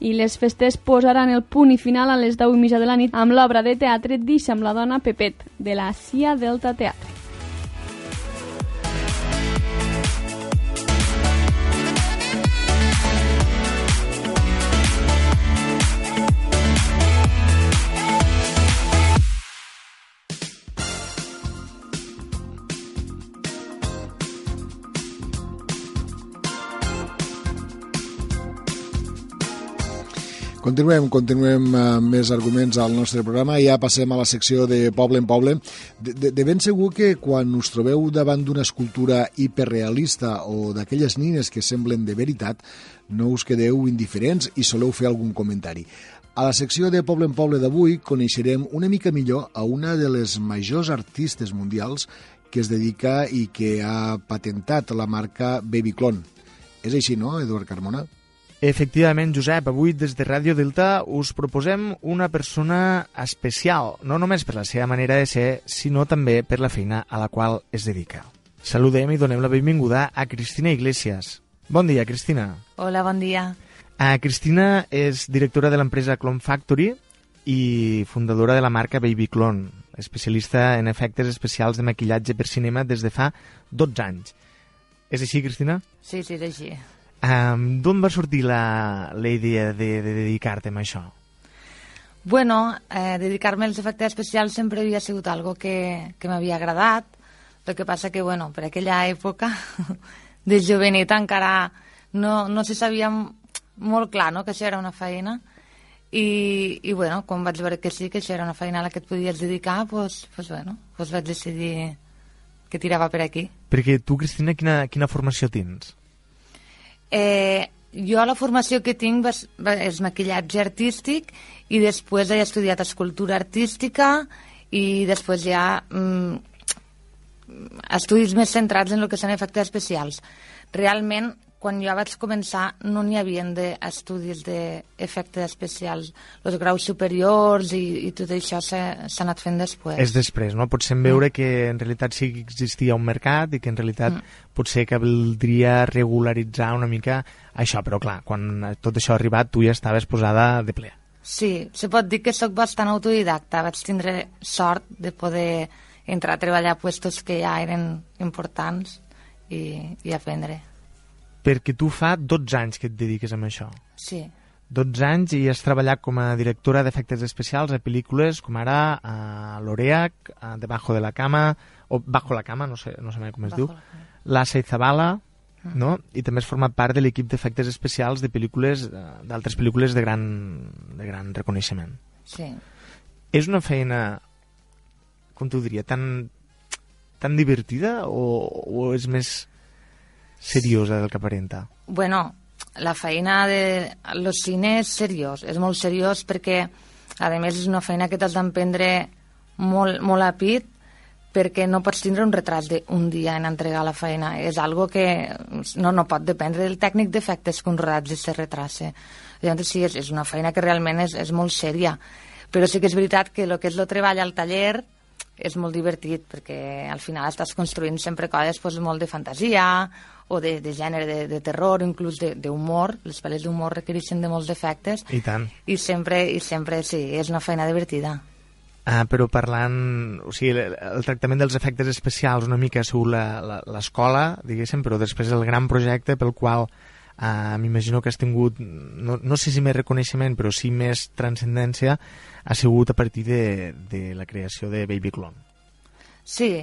i les festes posaran el punt i final a les 10 i mitja de la nit amb l'obra de teatre Deixa'm la dona Pepet de la CIA Delta Teatre. Continuem, continuem amb més arguments al nostre programa i ja passem a la secció de Poble en Poble. De, de, de ben segur que quan us trobeu davant d'una escultura hiperrealista o d'aquelles nines que semblen de veritat, no us quedeu indiferents i soleu fer algun comentari. A la secció de Poble en Poble d'avui coneixerem una mica millor a una de les majors artistes mundials que es dedica i que ha patentat la marca Babyclone. És així, no, Eduard Carmona? Efectivament, Josep, avui des de Ràdio Delta us proposem una persona especial, no només per la seva manera de ser, sinó també per la feina a la qual es dedica. Saludem i donem la benvinguda a Cristina Iglesias. Bon dia, Cristina. Hola, bon dia. Uh, Cristina és directora de l'empresa Clone Factory i fundadora de la marca Baby Clone, especialista en efectes especials de maquillatge per cinema des de fa 12 anys. És així, Cristina? Sí, sí, és així. Um, D'on va sortir la, la idea de, de dedicar-te a això? Bueno, eh, dedicar-me als efectes especials sempre havia sigut algo que, que m'havia agradat. El que passa que, bueno, per aquella època de joveneta encara no, no se sabia molt clar no, que això era una feina. I, i bueno, quan vaig veure que sí, que això era una feina a la que et podies dedicar, doncs, pues, pues, bueno, pues vaig decidir que tirava per aquí. Perquè tu, Cristina, quina, quina formació tens? Eh, jo la formació que tinc va, és maquillatge artístic i després he estudiat escultura artística i després ja mm, estudis més centrats en el que són efectes especials. Realment, quan jo vaig començar no n'hi havia d'estudis d'efectes especials. Els graus superiors i, i tot això s'ha anat fent després. És després, no? Potser en veure mm. que en realitat sí que existia un mercat i que en realitat mm. potser que valdria regularitzar una mica això, però clar, quan tot això ha arribat tu ja estaves posada de ple. Sí, se pot dir que sóc bastant autodidacta. Vaig tindre sort de poder entrar a treballar a puestos que ja eren importants i, i aprendre perquè tu fa 12 anys que et dediques a això. Sí. 12 anys i has treballat com a directora d'efectes especials a pel·lícules com ara a l'Oreac, a Debajo de la cama, o Bajo la cama, no sé, no sé mai com es Bajo diu, La Seizabala, mm. no? i també has format part de l'equip d'efectes especials de pel·lícules eh, d'altres pel·lícules de gran, de gran reconeixement. Sí. És una feina, com t'ho diria, tan, tan divertida o, o és més seriosa del que aparenta? Bueno, la feina de los cines és seriós, és molt seriós perquè a més és una feina que t'has d'emprendre molt, molt a pit perquè no pots tindre un retras d'un dia en entregar la feina. És algo que no, no pot dependre del tècnic d'efectes un rodatge se retrase. Llavors sí, és, és una feina que realment és, és molt sèria. Però sí que és veritat que el que és el treball al taller és molt divertit perquè al final estàs construint sempre coses pues, molt de fantasia o de, de gènere de, de terror, inclús d'humor. Les pel·les d'humor requereixen de molts efectes. I tant. I sempre, i sempre sí, és una feina divertida. Ah, però parlant... O sigui, el, el tractament dels efectes especials una mica sigut l'escola, diguéssim, però després el gran projecte pel qual uh, m'imagino que has tingut, no, no sé si més reconeixement, però sí més transcendència, ha sigut a partir de, de la creació de Baby Clone. Sí,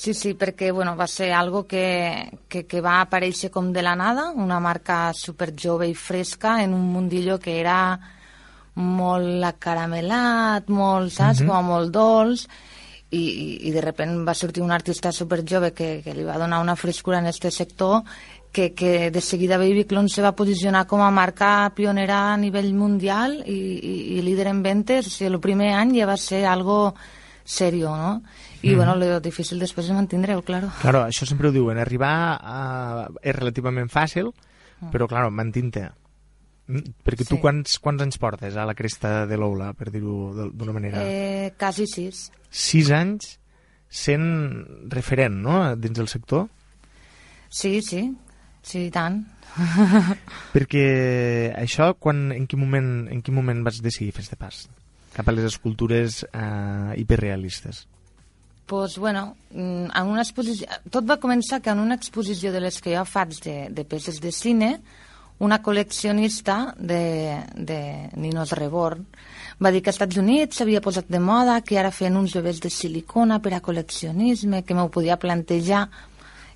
Sí, sí, perquè bueno, va ser algo que, que, que va aparèixer com de la nada, una marca super jove i fresca en un mundillo que era molt acaramelat, molt, saps, mm -hmm. com molt dolç, i, i, de repent va sortir un artista super jove que, que li va donar una frescura en este sector que, que de seguida Baby Clone se va posicionar com a marca pionera a nivell mundial i, i, i líder en ventes, o sigui, el primer any ja va ser algo serio, no? I, mm. bueno, lo difícil després és mantindre-ho, claro. Claro, això sempre ho diuen, arribar a... és relativament fàcil, mm. però, claro, mantint-te. Mm, perquè sí. tu quants, quants anys portes a la cresta de l'Oula, per dir-ho d'una manera? Eh, quasi sis. Sis anys sent referent, no?, dins del sector? Sí, sí, sí, tant. perquè això, quan, en, quin moment, en quin moment vas decidir fer este pas cap a les escultures eh, hiperrealistes? Pues, bueno, mm, en una exposició... Tot va començar que en una exposició de les que jo faig de, de peces de cine, una col·leccionista de, de Ninos Reborn va dir que als Estats Units s'havia posat de moda, que ara feien uns bebès de silicona per a col·leccionisme, que m'ho podia plantejar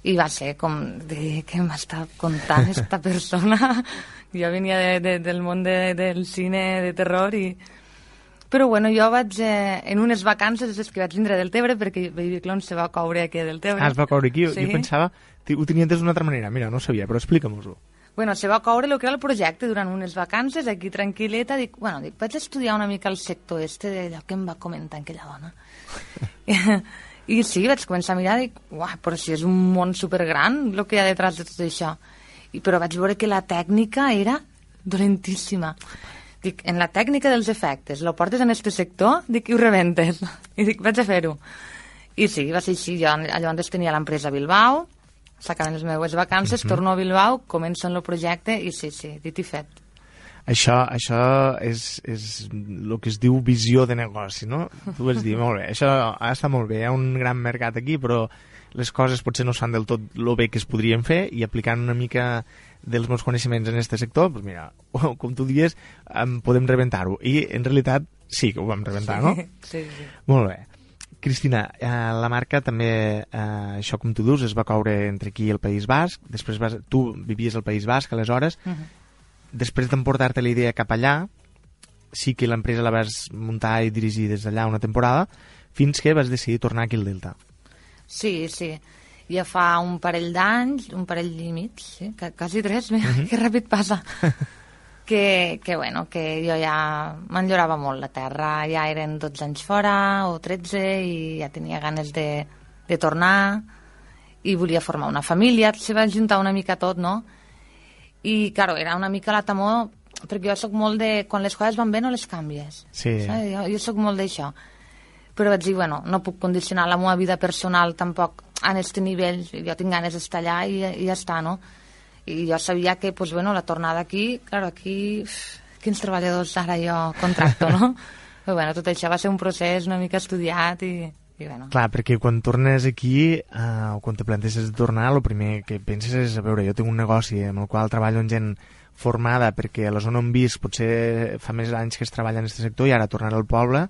i va ser com de què m'està contant esta persona? Jo venia de, de, del món de, del cine de terror i, però bueno, jo vaig eh, en unes vacances és que vaig vindre del Tebre perquè Baby Clone se va coure aquí del Tebre. Ah, es va coure aquí? Sí. Jo pensava... Ho tenia entès d'una altra manera. Mira, no sabia, però explica'm-ho. Bueno, se va coure el que era el projecte durant unes vacances, aquí tranquil·leta, dic, bueno, dic, vaig estudiar una mica el sector este d'allò que em va comentar aquella dona. I sí, vaig començar a mirar, dic, uah, però si és un món supergran el que hi ha detrás de tot això. I, però vaig veure que la tècnica era dolentíssima. Dic, en la tècnica dels efectes, lo portes en este sector? Dic, i ho rebentes. I dic, vaig a fer-ho. I sí, va ser així. Jo llavors tenia l'empresa Bilbao, s'acaben les meves vacances, uh mhm. -huh. torno a Bilbao, començo en el projecte i sí, sí, dit i fet. Això, això és, és el que es diu visió de negoci, no? Tu vas dir, molt bé, això ha estat molt bé, hi ha un gran mercat aquí, però les coses potser no s'han del tot lo bé que es podrien fer i aplicant una mica dels meus coneixements en aquest sector, doncs mira, com tu dius, podem rebentar-ho. I en realitat sí que ho vam rebentar, sí, no? Sí, sí. Molt bé. Cristina, eh, la marca també, eh, això com tu dius, es va coure entre aquí i el País Basc, després vas, tu vivies al País Basc aleshores, uh -huh. després d'emportar-te la idea cap allà, sí que l'empresa la vas muntar i dirigir des d'allà una temporada, fins que vas decidir tornar aquí al Delta. Sí, sí. Ja fa un parell d'anys, un parell i mig, sí, que, quasi tres, mira, Mhm. que ràpid passa. que, que, bueno, que jo ja m'enllorava molt la terra, ja eren 12 anys fora o 13 i ja tenia ganes de, de tornar i volia formar una família, se va juntar una mica tot, no? I, claro, era una mica la temor, perquè jo sóc molt de... Quan les coses van bé no les canvies. Sí. Saps? Jo, jo sóc molt d'això. Però vaig dir, bueno, no puc condicionar la meva vida personal tampoc a aquest nivell. Jo tinc ganes d'estar allà i, i ja està, no? I jo sabia que, pues, bueno, la tornada aquí, claro, aquí... uf, Quins treballadors ara jo contracto, no? Però, bueno, tot això va ser un procés una mica estudiat i, i bueno... Clar, perquè quan tornes aquí, eh, o quan te planteges de tornar, el primer que penses és, a veure, jo tinc un negoci amb el qual treballo amb gent formada, perquè a la zona on visc potser fa més anys que es treballa en aquest sector i ara tornar al poble,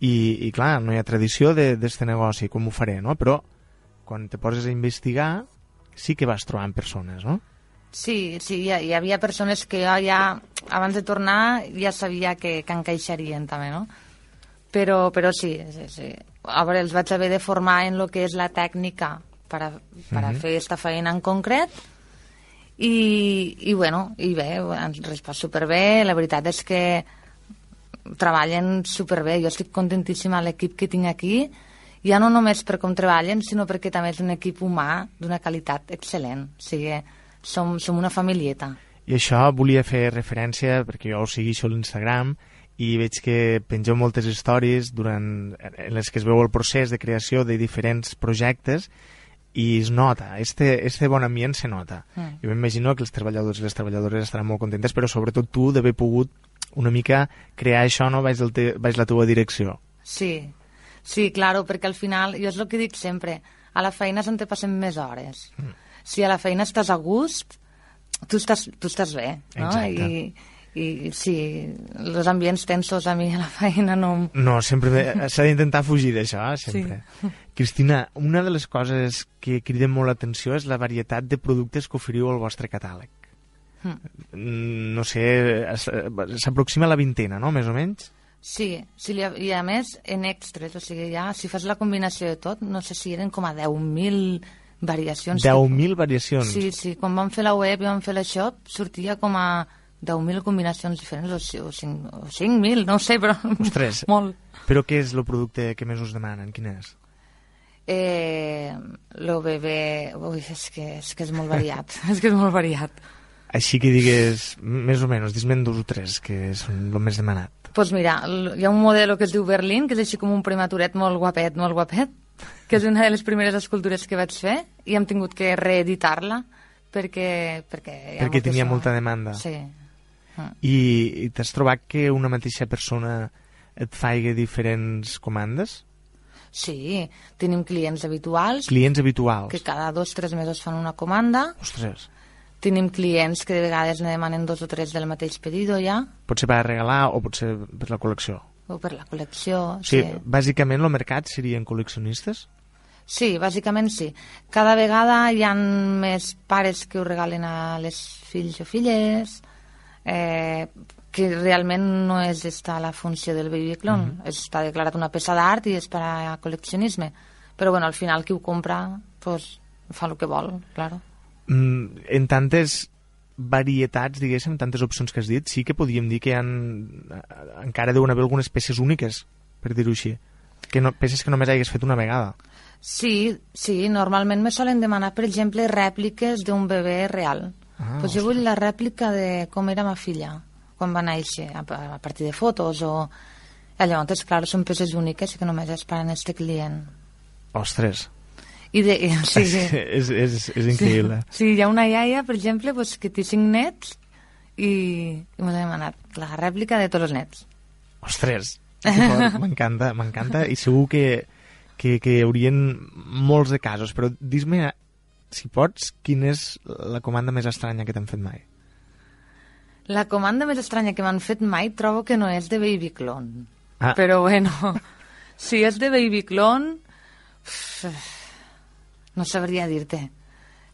i, i clar, no hi ha tradició d'aquest negoci, com ho faré, no? Però quan te poses a investigar, sí que vas trobant persones, no? Sí, sí, hi, hi havia persones que jo ja, abans de tornar, ja sabia que, que encaixarien també, no? Però, però sí, sí, sí. A veure, els vaig haver de formar en el que és la tècnica per a, per a Mhm. fer aquesta feina en concret i, i bueno, i bé, ens respon superbé, la veritat és que treballen superbé, jo estic contentíssima amb l'equip que tinc aquí, ja no només per com treballen, sinó perquè també és un equip humà d'una qualitat excel·lent, o sigui, som, som una familieta. I això volia fer referència, perquè jo ho segueixo a l'Instagram, i veig que pengeu moltes històries durant, en les que es veu el procés de creació de diferents projectes i es nota, este, este bon ambient se nota. Mm. Jo m'imagino que els treballadors i les treballadores estaran molt contentes, però sobretot tu d'haver pogut una mica crear això no baix, del te, baix la teva direcció. Sí, sí, claro, perquè al final, jo és el que dic sempre, a la feina és on te passen més hores. Mm. Si a la feina estàs a gust, tu estàs, tu estàs bé, no? Exacte. I, i sí, els ambients tensos a mi a la feina no... No, sempre s'ha d'intentar fugir d'això, eh, sempre. Sí. Cristina, una de les coses que criden molt l'atenció és la varietat de productes que oferiu al vostre catàleg. Mm. Mm, No sé, es- s'aproxima a la vintena, no?, més o menys? Sí, sí, i a més en extras, o sigui, ja, si fas la combinació de tot, no sé si eren com a 10.000 variacions. 10.000 variacions. Sí, sí, quan vam fer la web i vam fer la shop, sortia com a 10.000 combinacions diferents, o, o, cinc- o 5.000, no ho sé, però Ostres, molt. però què és el producte que més us demanen? Quin és? Eh, lo bebé... Ui, és que, és que és molt variat, és que és molt variat. Així que digues, més o menys, dis-me'n dos o tres, que són el més demanat. Doncs pues mira, l- hi ha un modelo que es diu Berlín, que és així com un prematuret molt guapet, molt guapet, que és una de les primeres escultures que vaig fer i hem tingut que reeditar-la perquè, perquè Perquè tenia moltíssima- molta demanda. Sí. I, i t'has trobat que una mateixa persona et faigui diferents comandes? Sí, tenim clients habituals Clients habituals? que cada dos o tres mesos fan una comanda. Ostres, Tenim clients que de vegades ne demanen dos o tres del mateix pedido ja, pot ser per a regalar o pot ser per la col·lecció. o per la col·lecció. Sigui, sí. bàsicament el mercat serien col·leccionistes? Sí, bàsicament sí. Cada vegada hi ha més pares que ho regalen a les fills o filles, eh, que realment no és esta la funció del baby clone, Mhm. està declarat una peça d'art i és per a col·leccionisme. Però bueno, al final qui ho compra pues, fa el que vol, claro. Mm, en tantes varietats, diguéssim, tantes opcions que has dit, sí que podríem dir que hi ha, encara deuen haver algunes peces úniques, per dir-ho així. Que no, peces que només hagués fet una vegada. Sí, sí, normalment me solen demanar, per exemple, rèpliques d'un bebè real. Ah, pues jo vull la rèplica de com era ma filla quan va néixer, a, a partir de fotos o... Llavors, clar, són peces úniques que només és per a este client. Ostres, I de, i, sí, sí. és, és, és increïble. Sí, sí, hi ha una iaia, per exemple, pues, que té cinc nets i, i m'ha demanat la rèplica de tots els nets. Ostres, m'encanta, m'encanta i segur que, que, que hi haurien molts de casos, però dis-me, si pots, quina és la comanda més estranya que t'han fet mai? La comanda més estranya que m'han fet mai trobo que no és de Baby Clone. Ah. Però bueno, si és de Baby Clone, uf, no sabria dir-te.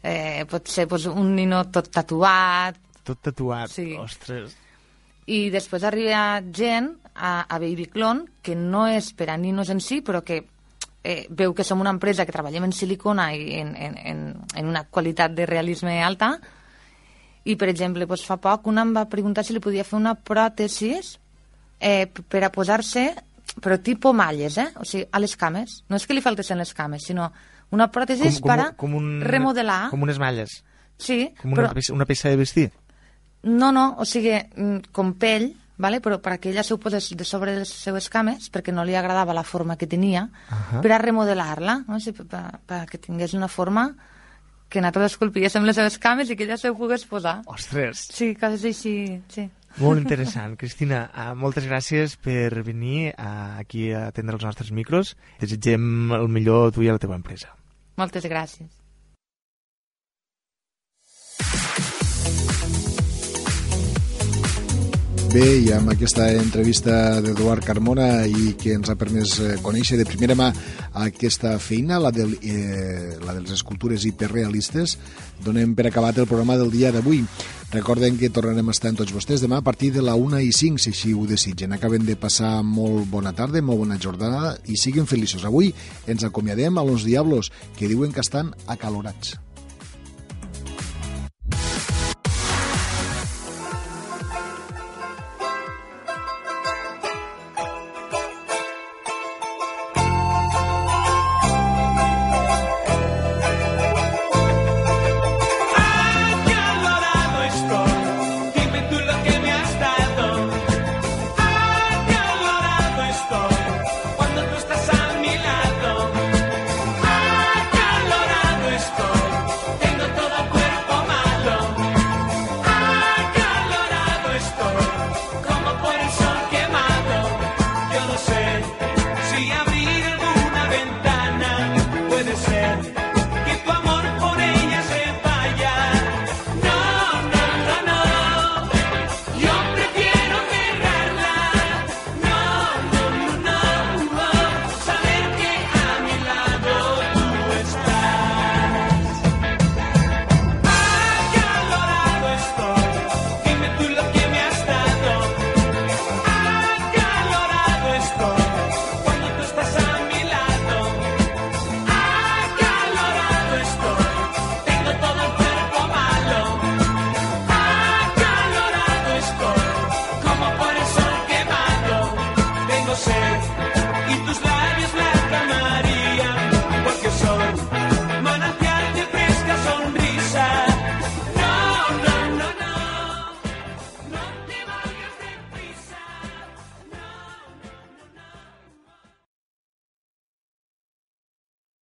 Eh, pot ser pues, un nino tot tatuat, Tot tatuat, Sí. ostres. i després arriba gent a, a Baby Clone que no és per a ninos en si, però que eh, veu que som una empresa que treballem en silicona i en, en, en, en una qualitat de realisme alta, i, per exemple, doncs, fa poc una em va preguntar si li podia fer una pròtesi eh, per a posar-se, però tipus malles, eh? o sigui, a les cames. No és que li faltessin les cames, sinó una pròtesi per a com un, remodelar... Com unes malles. Sí, com una, però... Peça, una peça de vestir. No, no, o sigui, mm, com pell, vale? però perquè ella s'ho posés de sobre les seues cames, perquè no li agradava la forma que tenia, uh -huh. per a remodelar-la, no? o sigui, perquè tingués una forma que nosaltres esculpíssim les seves cames i que ella s'ho pogués posar. Ostres! Sí, coses així, sí. Molt interessant. Cristina, uh, moltes gràcies per venir uh, aquí a atendre els nostres micros. Desitgem el millor a tu i a la teva empresa. Moltes gràcies. Bé, i amb aquesta entrevista d'Eduard Carmona i que ens ha permès eh, conèixer de primera mà aquesta feina, la, del, eh, la de les escultures hiperrealistes, donem per acabat el programa del dia d'avui. Recorden que tornarem a estar amb tots vostès demà a partir de la 1 i 5, si així ho desitgen. Acaben de passar molt bona tarda, molt bona jornada i siguin feliços. Avui ens acomiadem a los diablos, que diuen que estan acalorats.